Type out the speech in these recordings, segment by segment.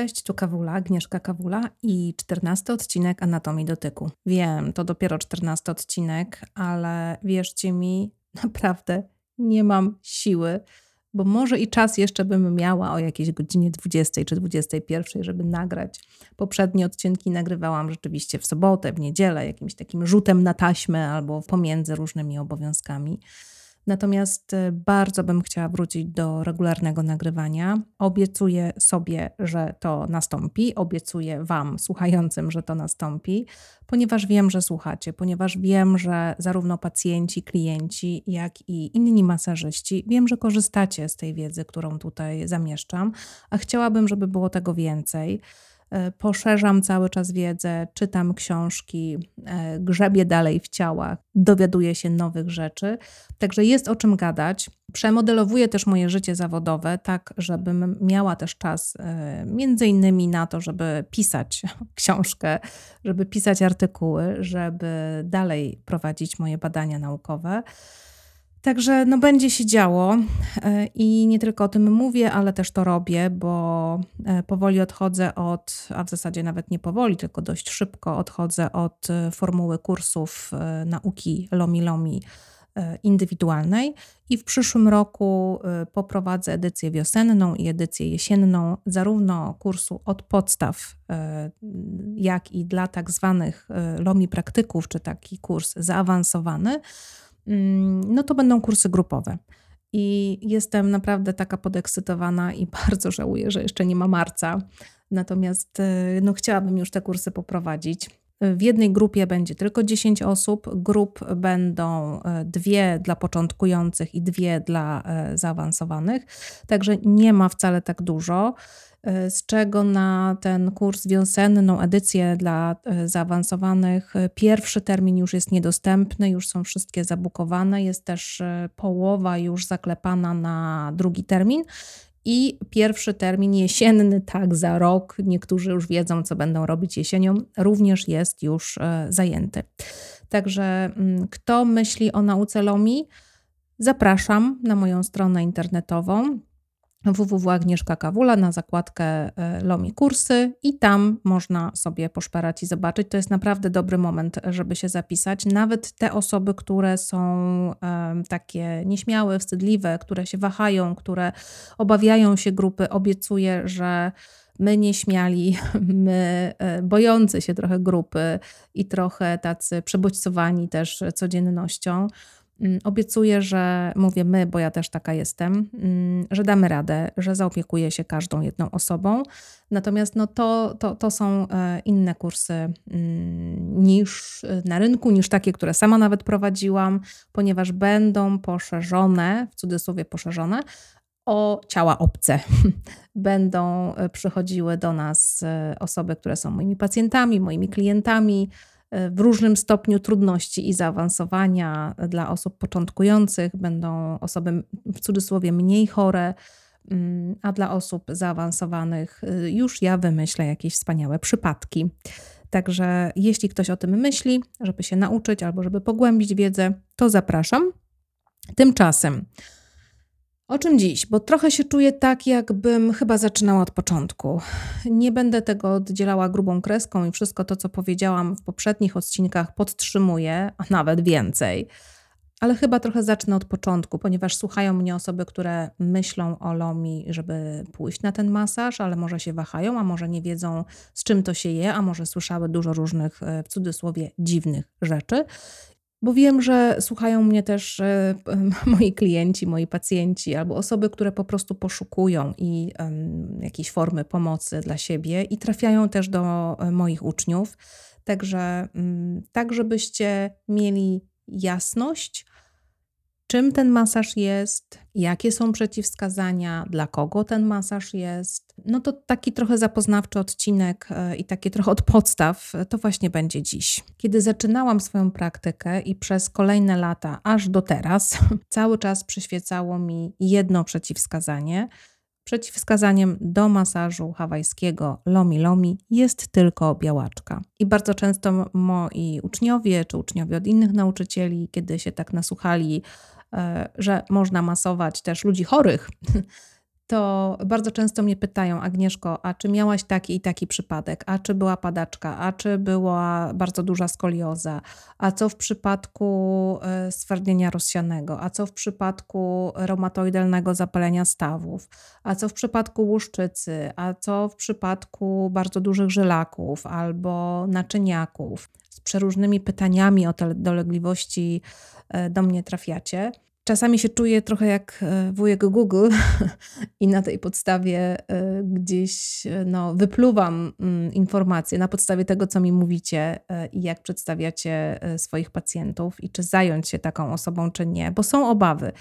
Cześć, tu Kawula, Agnieszka Kawula i czternasty odcinek Anatomii Dotyku. Wiem, to dopiero czternasty odcinek, ale wierzcie mi, naprawdę nie mam siły, bo może i czas jeszcze bym miała o jakiejś godzinie 20 czy 21, żeby nagrać. Poprzednie odcinki nagrywałam rzeczywiście w sobotę, w niedzielę, jakimś takim rzutem na taśmę albo pomiędzy różnymi obowiązkami. Natomiast y, bardzo bym chciała wrócić do regularnego nagrywania. Obiecuję sobie, że to nastąpi, obiecuję Wam, słuchającym, że to nastąpi, ponieważ wiem, że słuchacie, ponieważ wiem, że zarówno pacjenci, klienci, jak i inni masażyści, wiem, że korzystacie z tej wiedzy, którą tutaj zamieszczam, a chciałabym, żeby było tego więcej. E, poszerzam cały czas wiedzę, czytam książki, e, grzebię dalej w ciałach, dowiaduję się nowych rzeczy. Także jest o czym gadać. Przemodelowuję też moje życie zawodowe, tak żebym miała też czas e, między innymi na to, żeby pisać książkę, żeby pisać artykuły, żeby dalej prowadzić moje badania naukowe. Także no będzie się działo e, i nie tylko o tym mówię, ale też to robię, bo e, powoli odchodzę od, a w zasadzie nawet nie powoli, tylko dość szybko odchodzę od e, formuły kursów nauki Lomi Lomi indywidualnej. I w przyszłym roku poprowadzę edycję wiosenną i edycję jesienną, zarówno kursu od podstaw, jak i dla tak zwanych Lomi praktyków, czy taki kurs zaawansowany no to będą kursy grupowe. I jestem naprawdę taka podekscytowana i bardzo żałuję, że jeszcze nie ma marca. Natomiast y, no, chciałabym już te kursy poprowadzić. W jednej grupie będzie tylko 10 osób, grup będą y, dwie dla początkujących i dwie dla y, zaawansowanych, także nie ma wcale tak dużo. E, z czego na ten kurs wiosenną edycję dla e, zaawansowanych e, pierwszy termin już jest niedostępny, już są wszystkie zabukowane, jest też połowa już zaklepana na drugi termin. I pierwszy termin jesienny, tak, za rok, niektórzy już wiedzą, co będą robić jesienią, również jest już zajęty. Także mm, kto myśli o nauce LOMI, zapraszam na moją stronę internetową www.agnieszka Kawula na zakładkę e, Lomi Kursy i tam można sobie poszperać i zobaczyć. To jest naprawdę dobry moment, żeby się zapisać. Nawet te osoby, które są takie nieśmiałe, wstydliwe, które się wahają, które obawiają się grupy, obiecuję, że my nieśmiali, my e, bojący się trochę grupy i trochę tacy przebodźcowani też codziennością, obiecuję, że mówię my, bo ja też taka jestem, mm, że damy radę, że zaopiekuję się każdą jedną osobą. Natomiast no to, to, to są e, inne kursy mm, niż e, na rynku, niż takie, które sama nawet prowadziłam, ponieważ będą poszerzone, w cudzysłowie poszerzone, o ciała obce. Będą e, przychodziły do nas osoby, które są moimi pacjentami, moimi klientami, w różnym stopniu trudności i zaawansowania dla osób początkujących. Będą osoby w cudzysłowie mniej chore, mm, a dla osób zaawansowanych y, już ja wymyślę jakieś wspaniałe przypadki. Także jeśli ktoś o tym myśli, żeby się nauczyć albo żeby pogłębić wiedzę, to zapraszam. Tymczasem o czym dziś? Bo trochę się czuję tak, jakbym chyba zaczynała od początku. Nie będę tego oddzielała grubą kreską i wszystko to, co powiedziałam w poprzednich odcinkach, podtrzymuję, a nawet więcej. Ale chyba trochę zacznę od początku, ponieważ słuchają mnie osoby, które myślą o Lomi, żeby pójść na ten masaż, ale może się wahają, a może nie wiedzą, z czym to się je, a może słyszały dużo różnych, e, w cudzysłowie, dziwnych rzeczy bo wiem, że słuchają mnie też e, moi klienci, moi pacjenci albo osoby, które po prostu poszukują i jakiejś formy pomocy dla siebie i trafiają też do e, moich uczniów. Także, mm, tak, żebyście mieli jasność, czym ten masaż jest, jakie są przeciwwskazania, dla kogo ten masaż jest. No to taki trochę zapoznawczy odcinek e, i takie trochę od podstaw to właśnie będzie dziś. Kiedy zaczynałam swoją praktykę i przez kolejne lata, aż do teraz, cały czas przyświecało mi jedno przeciwwskazanie. Przeciwwskazaniem do masażu hawajskiego Lomi Lomi jest tylko białaczka. I bardzo często moi uczniowie czy uczniowie od innych nauczycieli, kiedy się tak nasłuchali E, że można masować też ludzi chorych, to bardzo często mnie pytają, Agnieszko, a czy miałaś taki i taki przypadek, a czy była padaczka, a czy była bardzo duża skolioza, a co w przypadku e, stwardnienia rozsianego, a co w przypadku reumatoidalnego zapalenia stawów, a co w przypadku łuszczycy, a co w przypadku bardzo dużych żylaków albo naczyniaków. Z przeróżnymi pytaniami o te dolegliwości e, do mnie trafiacie. Czasami się czuję trochę jak e, wujek Google i na tej podstawie e, gdzieś e, no, wypluwam mm, informacje na podstawie tego, co mi mówicie i jak przedstawiacie swoich pacjentów i czy zająć się taką osobą, czy nie, bo są obawy.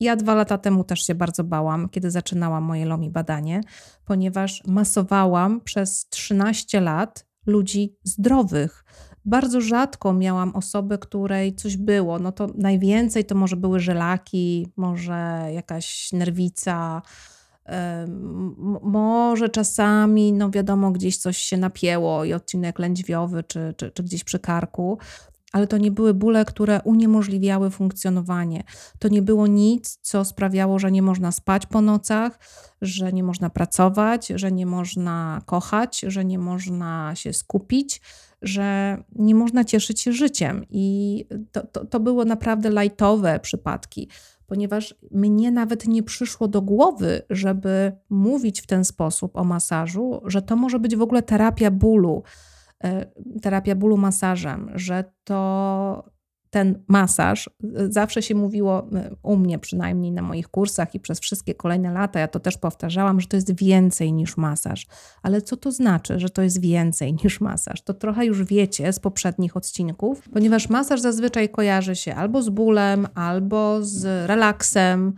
Ja dwa lata temu też się bardzo bałam, kiedy zaczynałam moje LOMI badanie, ponieważ masowałam przez 13 lat ludzi zdrowych bardzo rzadko miałam osobę, której coś było. No to najwięcej to może były żelaki, może jakaś nerwica, może czasami, no wiadomo, gdzieś coś się napięło i odcinek lędźwiowy, czy, czy, czy gdzieś przy karku, ale to nie były bóle, które uniemożliwiały funkcjonowanie. To nie było nic, co sprawiało, że nie można spać po nocach, że nie można pracować, że nie można kochać, że nie można się skupić że nie można cieszyć się życiem. I to, to, to było naprawdę lajtowe przypadki, ponieważ mnie nawet nie przyszło do głowy, żeby mówić w ten sposób o masażu, że to może być w ogóle terapia bólu, e, terapia bólu masażem, że to ten masaż, y, zawsze się mówiło y, u mnie przynajmniej na moich kursach i przez wszystkie kolejne lata, ja to też powtarzałam, że to jest więcej niż masaż. Ale co to znaczy, że to jest więcej niż masaż? To trochę już wiecie z poprzednich odcinków, ponieważ masaż zazwyczaj kojarzy się albo z bólem, albo z relaksem,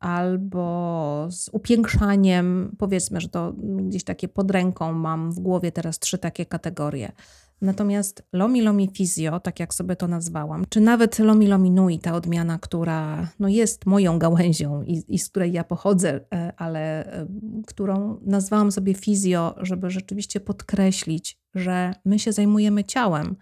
albo z upiększaniem. Powiedzmy, że to gdzieś takie pod ręką mam w głowie teraz trzy takie kategorie. Natomiast Lomi Lomi Fizio, tak jak sobie to nazwałam, czy nawet Lomi Lomi Nui, ta odmiana, która no jest moją gałęzią i, i z której ja pochodzę, e, ale e, którą nazwałam sobie Fizjo, żeby rzeczywiście podkreślić, że my się zajmujemy ciałem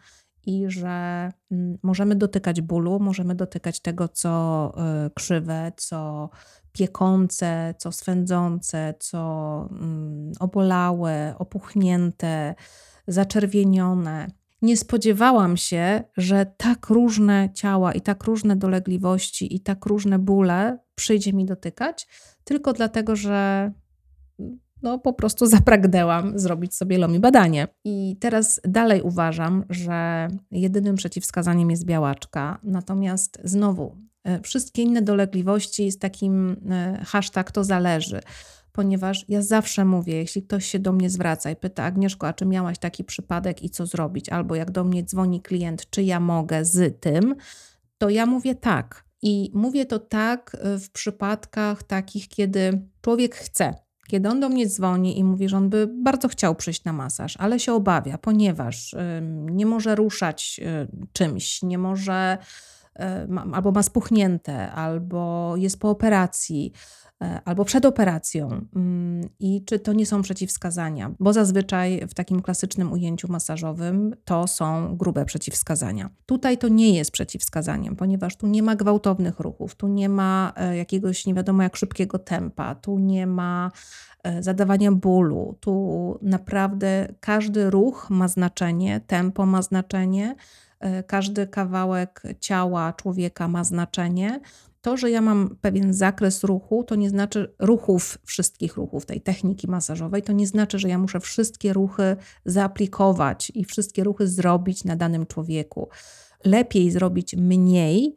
i że mm, możemy dotykać bólu, możemy dotykać tego, co e, krzywe, co piekące, co swędzące, co mm, obolałe, opuchnięte zaczerwienione. Nie spodziewałam się, że tak różne ciała i tak różne dolegliwości i tak różne bóle przyjdzie mi dotykać, tylko dlatego, że no, po prostu zapragnęłam zrobić sobie lomi badanie. I teraz dalej uważam, że jedynym przeciwwskazaniem jest białaczka. Natomiast znowu, e, wszystkie inne dolegliwości z takim e, hashtag to zależy ponieważ ja zawsze mówię, jeśli ktoś się do mnie zwraca i pyta, Agnieszko, a czy miałaś taki przypadek i co zrobić? Albo jak do mnie dzwoni klient, czy ja mogę z tym, to ja mówię tak. I mówię to tak y, w przypadkach takich, kiedy człowiek chce. Kiedy on do mnie dzwoni i mówi, że on by bardzo chciał przyjść na masaż, ale się obawia, ponieważ nie może ruszać y, czymś, nie może, y, albo ma spuchnięte, albo jest po operacji, albo przed operacją. Mm, i czy to nie są przeciwwskazania, bo zazwyczaj w takim klasycznym ujęciu masażowym to są grube przeciwwskazania. Tutaj to nie jest przeciwwskazaniem, ponieważ tu nie ma gwałtownych ruchów, tu nie ma e, jakiegoś nie wiadomo jak szybkiego tempa, tu nie ma e, zadawania bólu, tu naprawdę każdy ruch ma znaczenie, tempo ma znaczenie każdy kawałek ciała człowieka ma znaczenie to, że ja mam pewien zakres ruchu, to nie znaczy ruchów, wszystkich ruchów tej techniki masażowej, to nie znaczy, że ja muszę wszystkie ruchy zaaplikować i wszystkie ruchy zrobić na danym człowieku. Lepiej zrobić mniej,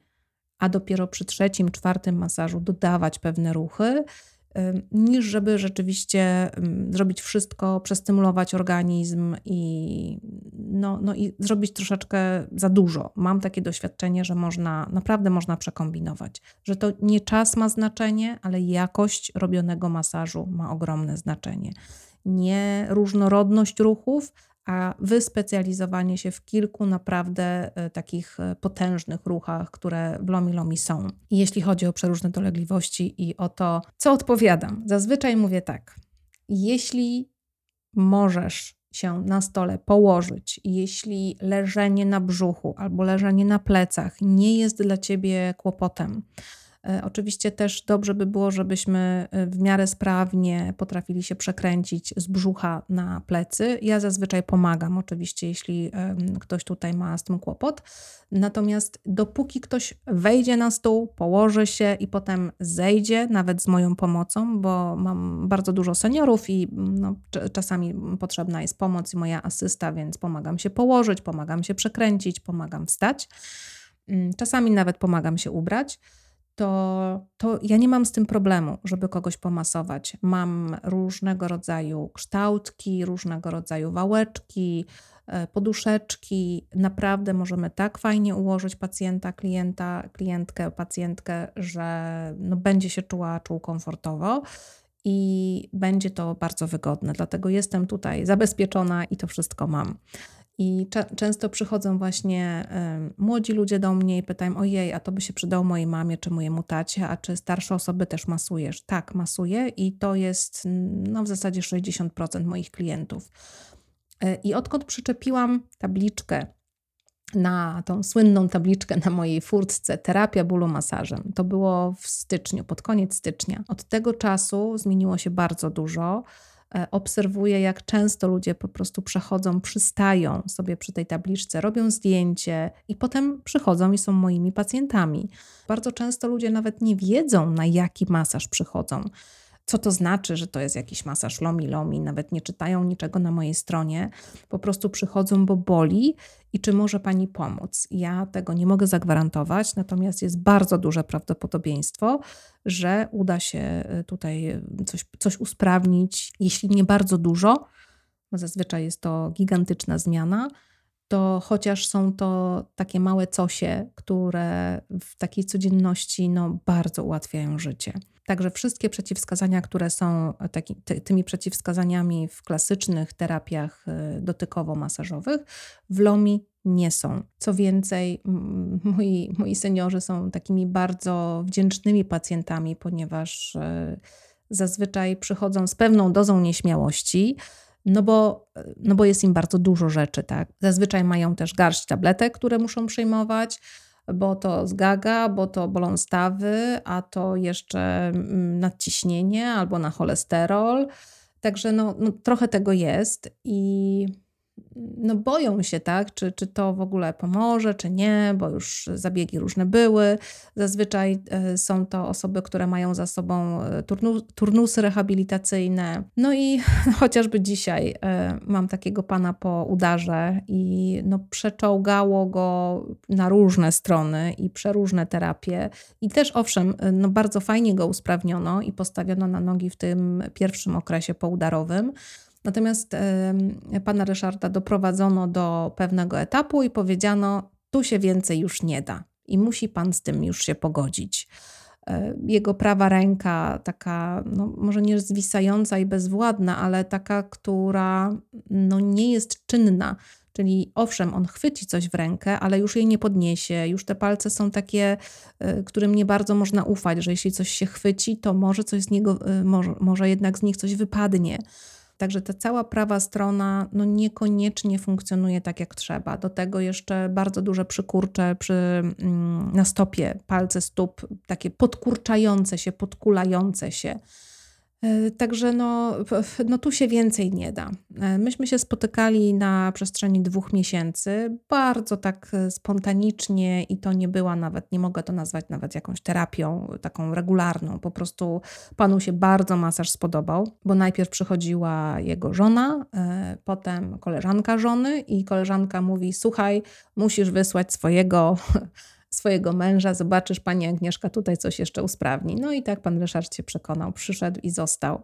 a dopiero przy trzecim, czwartym masażu dodawać pewne ruchy, niż żeby rzeczywiście zrobić wszystko, przestymulować organizm i, no, no i zrobić troszeczkę za dużo. Mam takie doświadczenie, że można, naprawdę można przekombinować, że to nie czas ma znaczenie, ale jakość robionego masażu ma ogromne znaczenie. Nie różnorodność ruchów, a wyspecjalizowanie się w kilku naprawdę e, takich e, potężnych ruchach, które w Lomi Lomi są. Jeśli chodzi o przeróżne dolegliwości i o to, co odpowiadam, zazwyczaj mówię tak. Jeśli możesz się na stole położyć, jeśli leżenie na brzuchu albo leżenie na plecach nie jest dla ciebie kłopotem, oczywiście też dobrze by było, żebyśmy e, w miarę sprawnie potrafili się przekręcić z brzucha na plecy. Ja zazwyczaj pomagam, oczywiście, jeśli ktoś tutaj ma z tym kłopot. Natomiast dopóki ktoś wejdzie na stół, położy się i potem zejdzie, nawet z moją pomocą, bo mam bardzo dużo seniorów i no, czasami potrzebna jest pomoc i moja asysta, więc pomagam się położyć, pomagam się przekręcić, pomagam wstać. Mm, czasami nawet pomagam się ubrać to, to ja nie mam z tym problemu, żeby kogoś pomasować. Mam różnego rodzaju kształtki, różnego rodzaju wałeczki, e, poduszeczki. Naprawdę możemy tak fajnie ułożyć pacjenta, klienta, klientkę, pacjentkę, że no będzie się czuła, czuł komfortowo i będzie to bardzo wygodne. Dlatego jestem tutaj zabezpieczona i to wszystko mam. I często przychodzą właśnie y, młodzi ludzie do mnie i pytają: Ojej, a to by się przydało mojej mamie czy mojemu tacie, a czy starsze osoby też masujesz? Tak, masuję i to jest no, w zasadzie 60% moich klientów. Y, I odkąd przyczepiłam tabliczkę na tą słynną tabliczkę na mojej furtce terapia bólu masażem. To było w styczniu, pod koniec stycznia. Od tego czasu zmieniło się bardzo dużo. E, obserwuję, jak często ludzie po prostu przechodzą, przystają sobie przy tej tabliczce, robią zdjęcie i potem przychodzą i są moimi pacjentami. Bardzo często ludzie nawet nie wiedzą, na jaki masaż przychodzą co to znaczy, że to jest jakiś masaż lomi lomi, nawet nie czytają niczego na mojej stronie, po prostu przychodzą, bo boli i czy może pani pomóc. Ja tego nie mogę zagwarantować, natomiast jest bardzo duże prawdopodobieństwo, że uda się y, tutaj y, coś, coś usprawnić, jeśli nie bardzo dużo, bo zazwyczaj jest to gigantyczna zmiana to chociaż są to takie małe cosie, które w takiej codzienności no, bardzo ułatwiają życie. Także wszystkie przeciwwskazania, które są taki, ty, tymi przeciwwskazaniami w klasycznych terapiach y, dotykowo-masażowych, w LOMI nie są. Co więcej, moi, moi seniorzy są takimi bardzo wdzięcznymi pacjentami, ponieważ y, zazwyczaj przychodzą z pewną dozą nieśmiałości, no bo, no bo jest im bardzo dużo rzeczy, tak? Zazwyczaj mają też garść tabletek, które muszą przyjmować, bo to zgaga, bo to bolą stawy, a to jeszcze mm, nadciśnienie albo na cholesterol. Także no, no trochę tego jest i no boją się, tak, czy, czy to w ogóle pomoże, czy nie, bo już zabiegi różne były. Zazwyczaj e, są to osoby, które mają za sobą e, turnu, turnusy rehabilitacyjne. No i chociażby dzisiaj e, mam takiego pana po udarze i no przeczołgało go na różne strony i przeróżne terapie. I też owszem, no bardzo fajnie go usprawniono i postawiono na nogi w tym pierwszym okresie poudarowym. Natomiast pana Ryszarda doprowadzono do pewnego etapu i powiedziano: Tu się więcej już nie da i musi pan z tym już się pogodzić. E, jego prawa ręka, taka, no, może nie zwisająca i bezwładna, ale taka, która no, nie jest czynna. Czyli owszem, on chwyci coś w rękę, ale już jej nie podniesie. Już te palce są takie, e, którym nie bardzo można ufać, że jeśli coś się chwyci, to może coś z niego, e, może, może jednak z nich coś wypadnie. Także ta cała prawa strona no niekoniecznie funkcjonuje tak jak trzeba. Do tego jeszcze bardzo duże przykurcze przy, mm, na stopie, palce stóp, takie podkurczające się, podkulające się. E, także no, no tu się więcej nie da. E, myśmy się spotykali na przestrzeni dwóch miesięcy, bardzo tak e, spontanicznie i to nie była nawet, nie mogę to nazwać nawet jakąś terapią taką regularną. Po prostu panu się bardzo masaż spodobał, bo najpierw przychodziła jego żona, potem koleżanka żony i koleżanka mówi: Słuchaj, musisz wysłać swojego swojego męża, zobaczysz pani Agnieszka tutaj coś jeszcze usprawni. No i tak pan Ryszard się przekonał, przyszedł i został.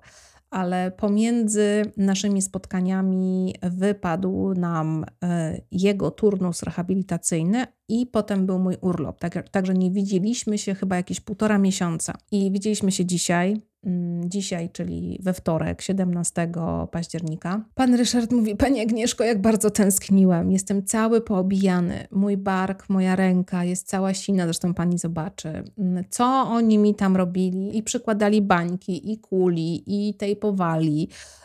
Ale pomiędzy naszymi spotkaniami wypadł nam e, jego turnus rehabilitacyjny i potem był mój urlop. Tak, także nie widzieliśmy się chyba jakieś półtora miesiąca. I widzieliśmy się dzisiaj. Mm, dzisiaj, czyli we wtorek, 17 października. Pan Ryszard mówi: Pani Agnieszko, jak bardzo tęskniłem. Jestem cały poobijany. Mój bark, moja ręka jest cała sina, zresztą pani zobaczy. Mm, co oni mi tam robili? I przykładali bańki, i kuli, i tejpowali E,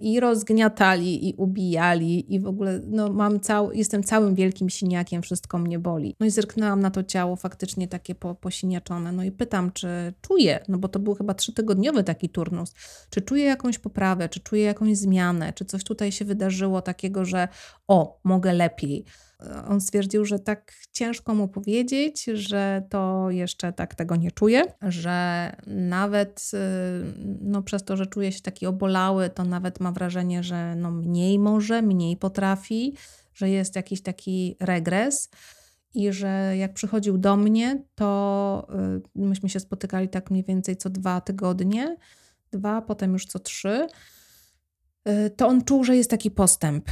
i rozgniatali, i ubijali, i w ogóle no, mam cał, jestem całym wielkim siniakiem, wszystko mnie boli. No i zerknęłam na to ciało faktycznie takie po, posiniaczone, no i pytam, czy czuję, no bo to był chyba trzytygodniowy taki turnus, czy czuję jakąś poprawę, czy czuję jakąś zmianę, czy coś tutaj się wydarzyło takiego, że o, mogę lepiej on stwierdził, że tak ciężko mu powiedzieć, że to jeszcze tak tego nie czuje, że nawet y, no, przez to, że czuje się taki obolały, to nawet ma wrażenie, że no, mniej może, mniej potrafi, że jest jakiś taki regres. I że jak przychodził do mnie, to y, myśmy się spotykali tak mniej więcej co dwa tygodnie, dwa, potem już co trzy, y, to on czuł, że jest taki postęp,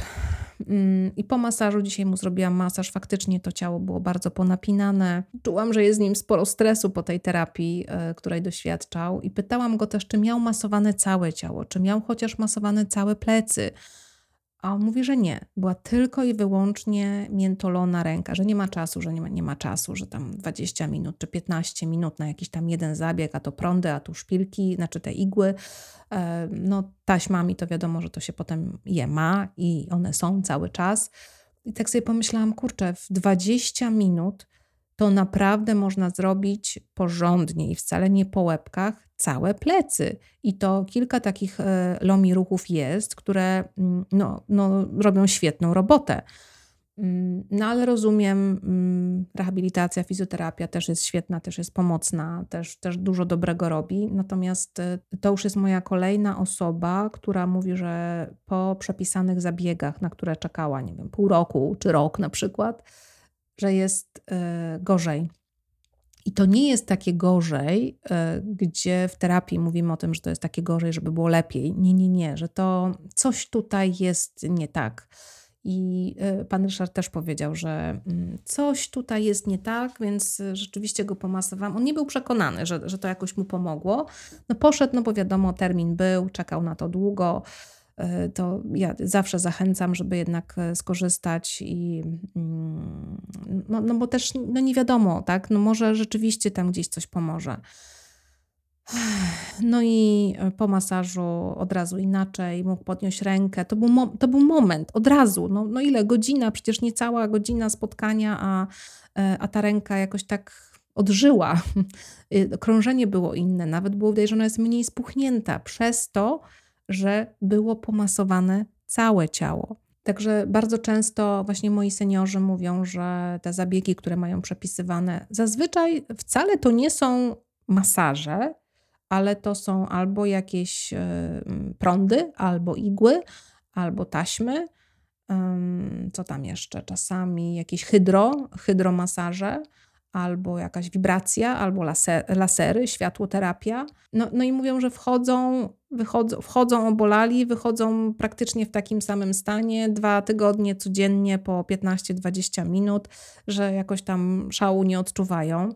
I po masażu dzisiaj mu zrobiłam masaż. Faktycznie to ciało było bardzo ponapinane. Czułam, że jest z nim sporo stresu po tej terapii, e, której doświadczał. I pytałam go też, czy miał masowane całe ciało, czy miał chociaż masowane całe plecy. A on mówi, że nie. Była tylko i wyłącznie miętolona ręka, że nie ma czasu, że nie ma, nie ma czasu, że tam 20 minut czy 15 minut na jakiś tam jeden zabieg, a to prądy, a tu szpilki, znaczy te igły. E, no taśmami to wiadomo, że to się potem je ma i one są cały czas. I tak sobie pomyślałam, kurczę, w 20 minut to naprawdę można zrobić porządnie i wcale nie po łebkach całe plecy. I to kilka takich e, lomi ruchów jest, które mm, no, no, robią świetną robotę. Mm, no ale rozumiem, mm, rehabilitacja, fizjoterapia też jest świetna, też jest pomocna, też, też dużo dobrego robi. Natomiast e, to już jest moja kolejna osoba, która mówi, że po przepisanych zabiegach, na które czekała, nie wiem, pół roku czy rok na przykład, że jest e, gorzej. I to nie jest takie gorzej, e, gdzie w terapii mówimy o tym, że to jest takie gorzej, żeby było lepiej. Nie, nie, nie, że to coś tutaj jest nie tak. I e, pan Ryszard też powiedział, że mm, coś tutaj jest nie tak, więc rzeczywiście go pomasowałam. On nie był przekonany, że, że to jakoś mu pomogło. No poszedł, no bo wiadomo, termin był, czekał na to długo. E, to ja zawsze zachęcam, żeby jednak e, skorzystać i mm, no, no bo też no nie wiadomo, tak? No może rzeczywiście tam gdzieś coś pomoże. No i e, po masażu od razu inaczej, mógł podnieść rękę. To był, to był moment, od razu. No, no ile? Godzina, przecież nie cała godzina spotkania, a, a ta ręka jakoś tak odżyła. Krążenie było inne, nawet było widać, że ona jest mniej spuchnięta przez to, że było pomasowane całe ciało. Także bardzo często właśnie moi seniorzy mówią, że te zabiegi, które mają przepisywane, zazwyczaj wcale to nie są masaże, ale to są albo jakieś prądy, albo igły, albo taśmy. Co tam jeszcze? Czasami jakieś hydro, hydromasaże albo jakaś wibracja, albo laser, lasery, światłoterapia. No, no i mówią, że wchodzą, wychodzą, wchodzą obolali, wychodzą praktycznie w takim samym stanie, dwa tygodnie codziennie po 15-20 minut, że jakoś tam szału nie odczuwają.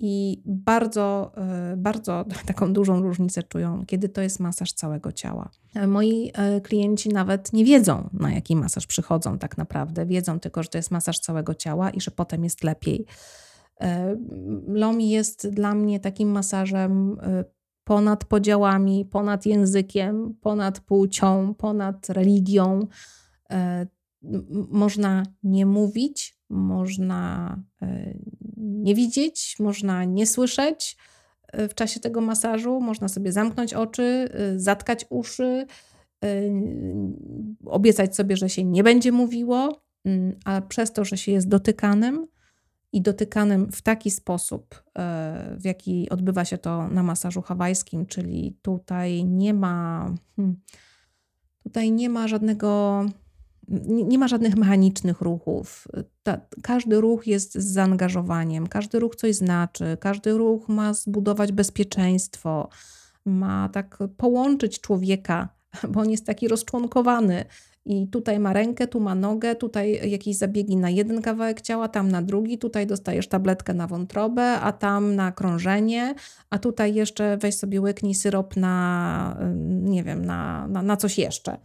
I bardzo, e, bardzo taką dużą różnicę czują, kiedy to jest masaż całego ciała. E, moi e, klienci nawet nie wiedzą, na jaki masaż przychodzą tak naprawdę. Wiedzą tylko, że to jest masaż całego ciała i że potem jest lepiej. E, Lomi jest dla mnie takim masażem e, ponad podziałami, ponad językiem, ponad płcią, ponad religią. E, można nie mówić, można nie widzieć, można nie słyszeć w czasie tego masażu, można sobie zamknąć oczy, zatkać uszy, obiecać sobie, że się nie będzie mówiło, mm, a przez to, że się jest dotykanym, i dotykanym w taki sposób, e, w jaki odbywa się to na masażu hawajskim, czyli tutaj nie ma, hmm, tutaj nie ma żadnego, nie, nie ma żadnych mechanicznych ruchów. Ta, każdy ruch jest z zaangażowaniem, każdy ruch coś znaczy, każdy ruch ma zbudować bezpieczeństwo, ma tak połączyć człowieka, bo on jest taki rozczłonkowany i tutaj ma rękę, tu ma nogę, tutaj jakieś zabiegi na jeden kawałek ciała, tam na drugi, tutaj dostajesz tabletkę na wątrobę, a tam na krążenie, a tutaj jeszcze weź sobie łyknij syrop na, nie wiem, na, na, na coś jeszcze.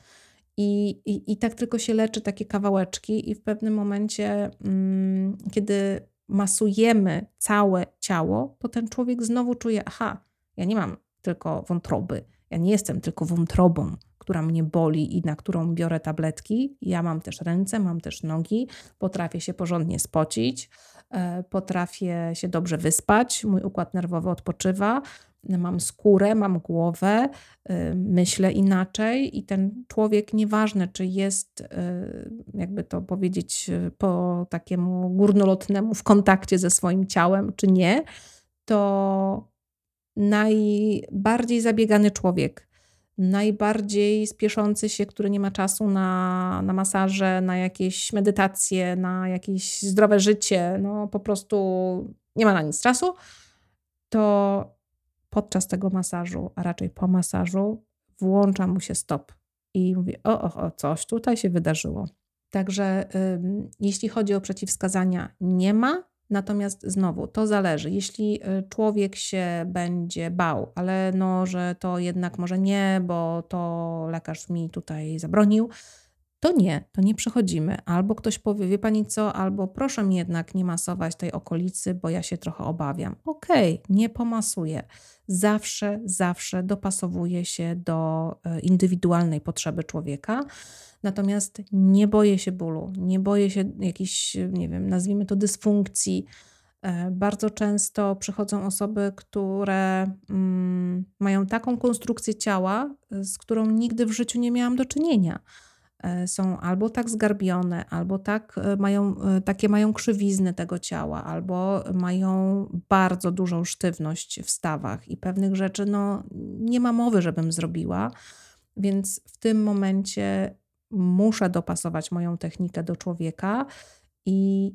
I, i, I tak tylko się leczy takie kawałeczki, i w pewnym momencie, mm, kiedy masujemy całe ciało, to ten człowiek znowu czuje: aha, ja nie mam tylko wątroby, ja nie jestem tylko wątrobą, która mnie boli i na którą biorę tabletki. Ja mam też ręce, mam też nogi, potrafię się porządnie spocić, e, potrafię się dobrze wyspać, mój układ nerwowy odpoczywa, mam skórę, mam głowę, y, myślę inaczej i ten człowiek, nieważne czy jest, y, jakby to powiedzieć, po takiemu górnolotnemu w kontakcie ze swoim ciałem, czy nie, to najbardziej zabiegany człowiek, najbardziej spieszący się, który nie ma czasu na, na masaże, na jakieś medytacje, na jakieś zdrowe życie, no po prostu nie ma na nic czasu, to podczas tego masażu, a raczej po masażu, włącza mu się stop i mówi: O, o, o coś tutaj się wydarzyło. Także jeśli chodzi o przeciwwskazania, nie ma. Natomiast znowu to zależy. Jeśli y, człowiek się będzie bał, ale no, że to jednak może nie, bo to lekarz mi tutaj zabronił, to nie, to nie przechodzimy. Albo ktoś powie, wie pani co, albo proszę mi jednak nie masować tej okolicy, bo ja się trochę obawiam. Okej, okay, nie pomasuję. Zawsze, zawsze dopasowuje się do e, indywidualnej potrzeby człowieka. Natomiast nie boję się bólu, nie boję się jakiejś, nie wiem, nazwijmy to dysfunkcji. E, bardzo często przychodzą osoby, które mm, mają taką konstrukcję ciała, z którą nigdy w życiu nie miałam do czynienia. E, są albo tak zgarbione, albo tak e, mają, e, takie mają krzywizny tego ciała, albo mają bardzo dużą sztywność w stawach i pewnych rzeczy no, nie ma mowy, żebym zrobiła. Więc w tym momencie muszę dopasować moją technikę do człowieka i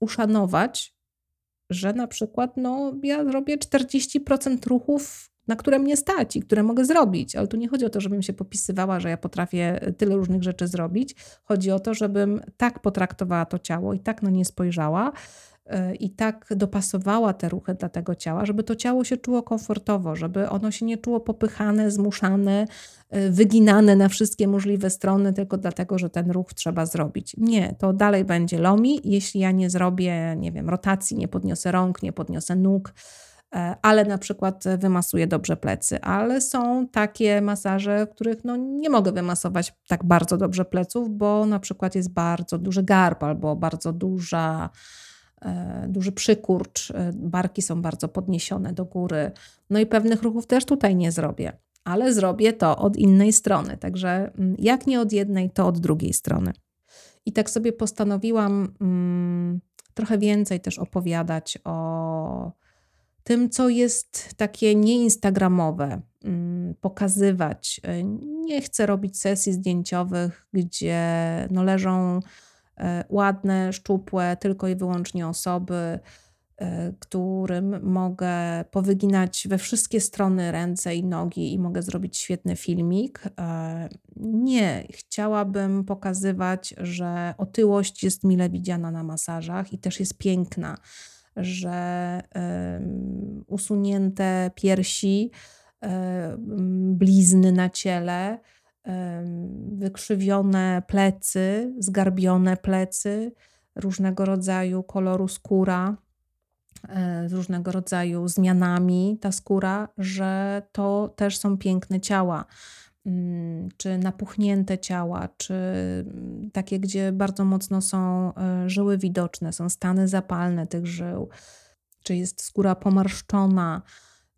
uszanować, że na przykład no, ja robię 40% ruchów na które mnie stać i które mogę zrobić. Ale tu nie chodzi o to, żebym się popisywała, że ja potrafię tyle różnych rzeczy zrobić. Chodzi o to, żebym tak potraktowała to ciało i tak na nie spojrzała e, i tak dopasowała te ruchy dla tego ciała, żeby to ciało się czuło komfortowo, żeby ono się nie czuło popychane, zmuszane, e, wyginane na wszystkie możliwe strony tylko dlatego, że ten ruch trzeba zrobić. Nie, to dalej będzie lomi, jeśli ja nie zrobię, nie wiem, rotacji, nie podniosę rąk, nie podniosę nóg, ale na przykład wymasuję dobrze plecy. Ale są takie masaże, których no nie mogę wymasować tak bardzo dobrze pleców, bo na przykład jest bardzo duży garb albo bardzo duża, e, duży przykurcz, e, barki są bardzo podniesione do góry. No i pewnych ruchów też tutaj nie zrobię, ale zrobię to od innej strony. Także mm, jak nie od jednej, to od drugiej strony. I tak sobie postanowiłam mm, trochę więcej też opowiadać o tym, co jest takie nieinstagramowe, mm, pokazywać. E, nie chcę robić sesji zdjęciowych, gdzie no leżą e, ładne, szczupłe, tylko i wyłącznie osoby, e, którym mogę powyginać we wszystkie strony ręce i nogi i mogę zrobić świetny filmik. Nie, chciałabym pokazywać, że otyłość jest mile widziana na masażach i też jest piękna że usunięte piersi, blizny na ciele, wykrzywione plecy, zgarbione plecy, różnego rodzaju koloru skóra, e, z różnego rodzaju zmianami ta skóra, że to też są piękne ciała. Mm, czy napuchnięte ciała, czy mm, takie, gdzie bardzo mocno są e, żyły widoczne, są stany zapalne tych żył, czy jest skóra pomarszczona,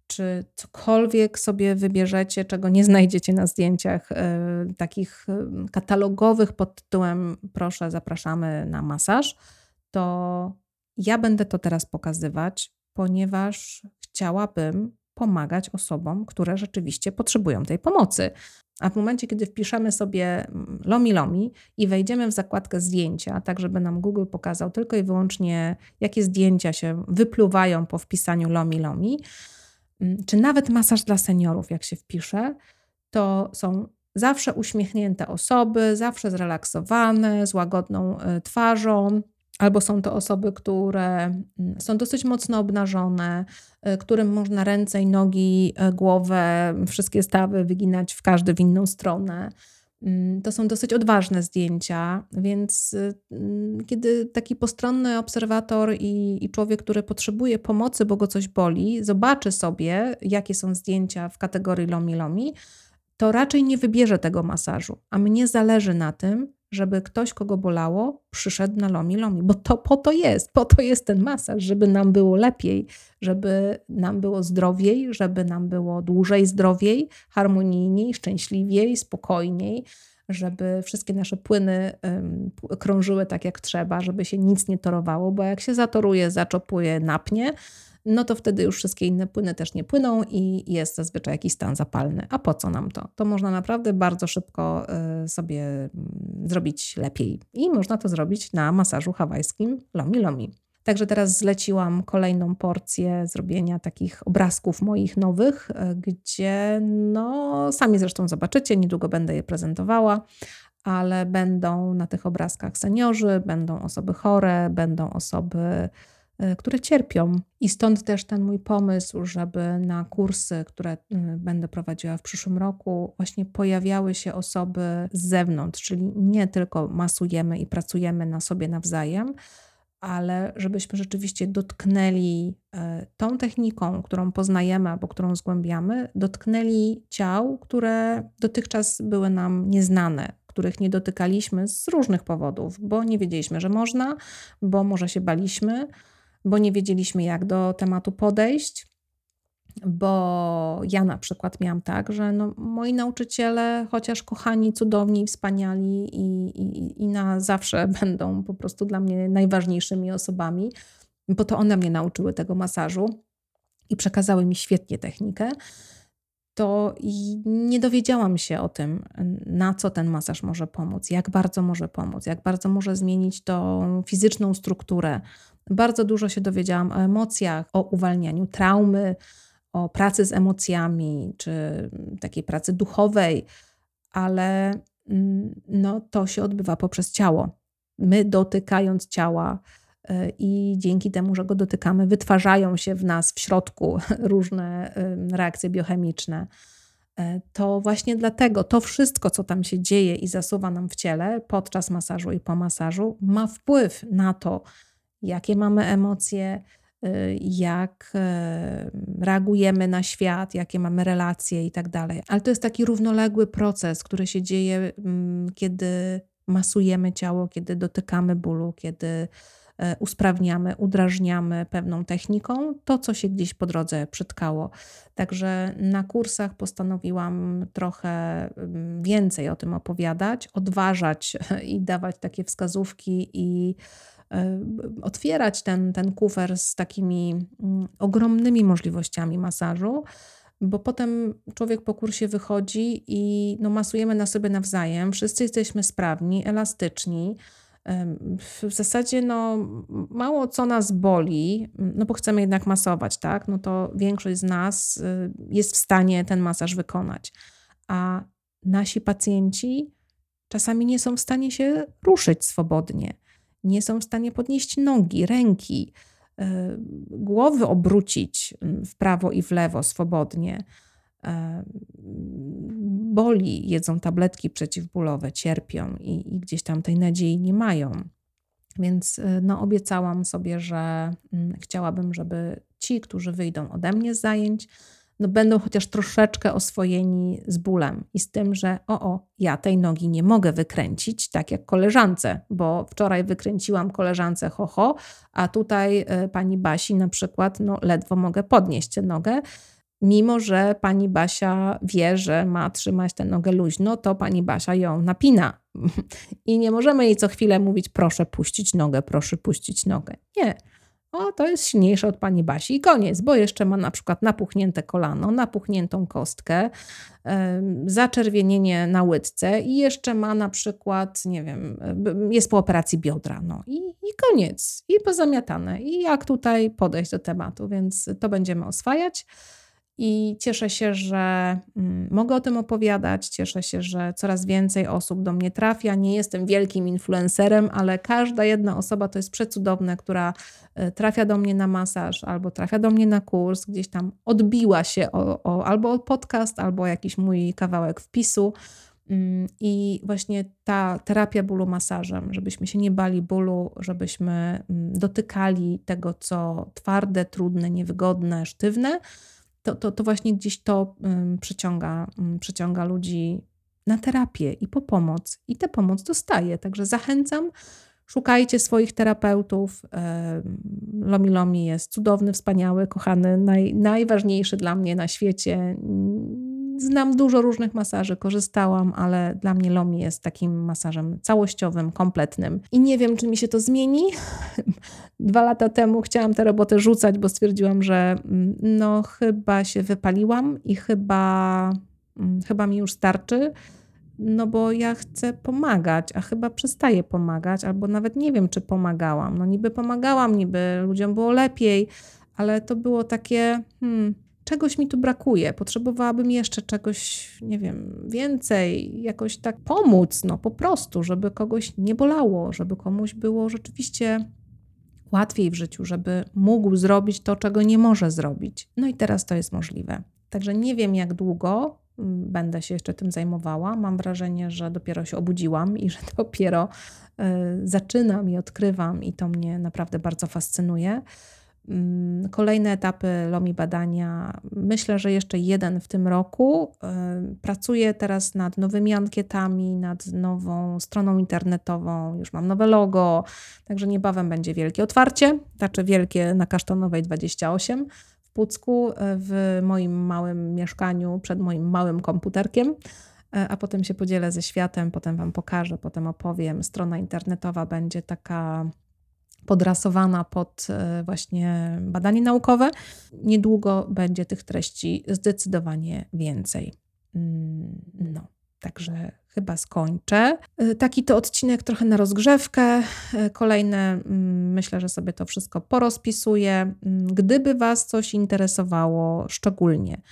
czy cokolwiek sobie wybierzecie, czego nie znajdziecie na zdjęciach e, takich e, katalogowych pod tytułem proszę, zapraszamy na masaż, to ja będę to teraz pokazywać, ponieważ chciałabym pomagać osobom, które rzeczywiście potrzebują tej pomocy. A w momencie, kiedy wpiszemy sobie mm, Lomi Lomi i wejdziemy w zakładkę zdjęcia, tak żeby nam Google pokazał tylko i wyłącznie, jakie zdjęcia się wypluwają po wpisaniu Lomi Lomi, mm, czy nawet masaż dla seniorów, jak się wpisze, to są Zawsze uśmiechnięte osoby, zawsze zrelaksowane, z łagodną e, twarzą, albo są to osoby, które mm, są dosyć mocno obnażone, e, którym można ręce i nogi, e, głowę, wszystkie stawy wyginać w każdy w inną stronę. Mm, to są dosyć odważne zdjęcia, więc mm, kiedy taki postronny obserwator i, i, człowiek, który potrzebuje pomocy, bo go coś boli, zobaczy sobie, jakie są zdjęcia w kategorii lomi-lomi, to raczej nie wybierze tego masażu. A mnie zależy na tym, żeby ktoś, kogo bolało, przyszedł na lomi lomi, bo to po to jest, po to jest ten masaż, żeby nam było lepiej, żeby nam było zdrowiej, żeby nam było dłużej zdrowiej, harmonijniej, szczęśliwiej, spokojniej, żeby wszystkie nasze płyny um, krążyły tak jak trzeba, żeby się nic nie torowało, bo jak się zatoruje, zaczopuje, napnie, no to wtedy już wszystkie inne płyny też nie płyną i jest zazwyczaj jakiś stan zapalny. A po co nam to? To można naprawdę bardzo szybko y, sobie mm, zrobić lepiej. I można to zrobić na masażu hawajskim Lomi Lomi. Także teraz zleciłam kolejną porcję zrobienia takich obrazków moich nowych, y, gdzie no sami zresztą zobaczycie, niedługo będę je prezentowała, ale będą na tych obrazkach seniorzy, będą osoby chore, będą osoby które cierpią. I stąd też ten mój pomysł, żeby na kursy, które e, będę prowadziła w przyszłym roku, właśnie pojawiały się osoby z zewnątrz, czyli nie tylko masujemy i pracujemy na sobie nawzajem, ale żebyśmy rzeczywiście dotknęli e, tą techniką, którą poznajemy albo którą zgłębiamy, dotknęli ciał, które dotychczas były nam nieznane, których nie dotykaliśmy z różnych powodów, bo nie wiedzieliśmy, że można, bo może się baliśmy bo nie wiedzieliśmy, jak do tematu podejść. Bo ja na przykład miałam tak, że no, moi nauczyciele, chociaż kochani, cudowni, wspaniali i, i, i na zawsze będą po prostu dla mnie najważniejszymi osobami, bo to one mnie nauczyły tego masażu i przekazały mi świetnie technikę to nie dowiedziałam się o tym, na co ten masaż może pomóc, jak bardzo może pomóc, jak bardzo może zmienić tą fizyczną strukturę. Bardzo dużo się dowiedziałam o emocjach, o uwalnianiu traumy, o pracy z emocjami, czy takiej pracy duchowej, ale mm, no, to się odbywa poprzez ciało. My dotykając ciała, i dzięki temu, że go dotykamy, wytwarzają się w nas w środku różne reakcje biochemiczne. E, to właśnie dlatego to wszystko, co tam się dzieje i zasuwa nam w ciele podczas masażu i po masażu, ma wpływ na to, jakie mamy emocje, y, jak e, reagujemy na świat, jakie mamy relacje i tak dalej. Ale to jest taki równoległy proces, który się dzieje, mm, kiedy masujemy ciało, kiedy dotykamy bólu, kiedy E, usprawniamy, udrażniamy pewną techniką, to co się gdzieś po drodze przytkało. Także na kursach postanowiłam trochę mm, więcej o tym opowiadać, odważać i dawać takie wskazówki i otwierać ten, ten kufer z takimi mm, ogromnymi możliwościami masażu bo potem człowiek po kursie wychodzi i no, masujemy na sobie nawzajem, wszyscy jesteśmy sprawni, elastyczni, w zasadzie no, mało co nas boli, no bo chcemy jednak masować, tak? No to większość z nas y, jest w stanie ten masaż wykonać. A nasi pacjenci czasami nie są w stanie się ruszyć swobodnie, nie są w stanie podnieść nogi, ręki, y, głowy obrócić mm, w prawo i w lewo swobodnie boli, jedzą tabletki przeciwbólowe, cierpią i, i gdzieś tam tej nadziei nie mają. Więc e, no, obiecałam sobie, że mm, chciałabym, żeby ci, którzy wyjdą ode mnie z zajęć, no, będą chociaż troszeczkę oswojeni z bólem i z tym, że o, o, ja tej nogi nie mogę wykręcić tak jak koleżance, bo wczoraj wykręciłam koleżance ho, ho a tutaj y, pani Basi na przykład, no ledwo mogę podnieść tę nogę mimo że pani Basia wie, że ma trzymać tę nogę luźno, to pani Basia ją napina. I nie możemy jej co chwilę mówić, proszę puścić nogę, proszę puścić nogę. Nie. O, to jest silniejsze od pani Basi i koniec, bo jeszcze ma na przykład napuchnięte kolano, napuchniętą kostkę, zaczerwienienie na łydce i jeszcze ma na przykład, nie wiem, jest po operacji biodra. No i, i koniec, i pozamiatane. I jak tutaj podejść do tematu, więc to będziemy oswajać. I cieszę się, że mm, mogę o tym opowiadać. Cieszę się, że coraz więcej osób do mnie trafia. Nie jestem wielkim influencerem, ale każda jedna osoba to jest przecudowne, która e, trafia do mnie na masaż albo trafia do mnie na kurs, gdzieś tam odbiła się o, o, albo podcast, albo jakiś mój kawałek wpisu. Mm, I właśnie ta terapia bólu masażem, żebyśmy się nie bali bólu, żebyśmy mm, dotykali tego, co twarde, trudne, niewygodne, sztywne, to, to, to właśnie gdzieś to przyciąga, przyciąga ludzi na terapię i po pomoc. I tę pomoc dostaję. Także zachęcam, szukajcie swoich terapeutów. Lomi Lomi jest cudowny, wspaniały, kochany, naj, najważniejszy dla mnie na świecie Znam dużo różnych masaży, korzystałam, ale dla mnie Lomi jest takim masażem całościowym, kompletnym. I nie wiem, czy mi się to zmieni. Dwa lata temu chciałam tę robotę rzucać, bo stwierdziłam, że mm, no chyba się wypaliłam i chyba, mm, chyba mi już starczy. No bo ja chcę pomagać, a chyba przestaję pomagać, albo nawet nie wiem, czy pomagałam. No niby pomagałam, niby ludziom było lepiej, ale to było takie, hmm, czegoś mi tu brakuje, potrzebowałabym jeszcze czegoś, nie wiem, więcej, jakoś tak pomóc, no po prostu, żeby kogoś nie bolało, żeby komuś było rzeczywiście łatwiej w życiu, żeby mógł zrobić to, czego nie może zrobić. No i teraz to jest możliwe. Także nie wiem, jak długo mm, będę się jeszcze tym zajmowała. Mam wrażenie, że dopiero się obudziłam i że dopiero y, zaczynam i odkrywam, i to mnie naprawdę bardzo fascynuje. Mm, kolejne etapy LOMI badania, myślę, że jeszcze jeden w tym roku. Pracuję teraz nad nowymi ankietami, nad nową stroną internetową, już mam nowe logo, także niebawem będzie wielkie otwarcie, znaczy wielkie na Kasztanowej 28 w Pucku, w moim małym mieszkaniu przed moim małym komputerkiem e, a potem się podzielę ze światem, potem Wam pokażę, potem opowiem. Strona internetowa będzie taka podrasowana pod e, właśnie badanie naukowe. Niedługo będzie tych treści zdecydowanie więcej. Mm, no, także chyba skończę. E, taki to odcinek trochę na rozgrzewkę. E, kolejne, mm, myślę, że sobie to wszystko porozpisuję. Mm, gdyby Was coś interesowało szczególnie,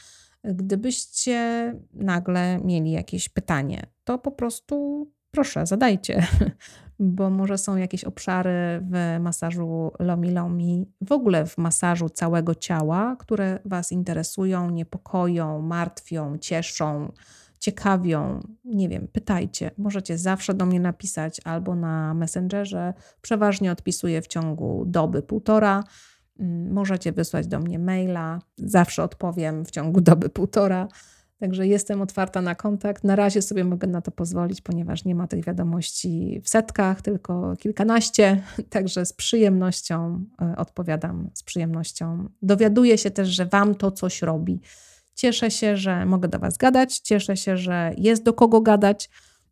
gdybyście nagle mieli jakieś pytanie, to po prostu proszę, zadajcie. bo może są jakieś obszary w masażu Lomi Lomi, w ogóle w masażu całego ciała, które Was interesują, niepokoją, martwią, cieszą, ciekawią. Nie wiem, pytajcie. Możecie zawsze do mnie napisać albo na Messengerze. Przeważnie odpisuję w ciągu doby, półtora. Mm, możecie wysłać do mnie maila. Zawsze odpowiem w ciągu doby, półtora. Także jestem otwarta na kontakt. Na razie sobie mogę na to pozwolić, ponieważ nie ma tych wiadomości w setkach, tylko kilkanaście. Także z przyjemnością e, odpowiadam, z przyjemnością. Dowiaduję się też, że Wam to coś robi. Cieszę się, że mogę do Was gadać, cieszę się, że jest do kogo gadać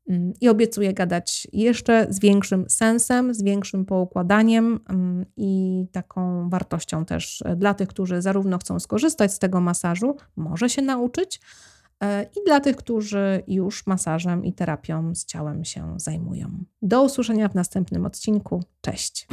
mm, i obiecuję gadać jeszcze z większym sensem, z większym poukładaniem mm, i taką wartością też dla tych, którzy zarówno chcą skorzystać z tego masażu, może się nauczyć, i dla tych, którzy już masażem i terapią z ciałem się zajmują. Do usłyszenia w następnym odcinku. Cześć!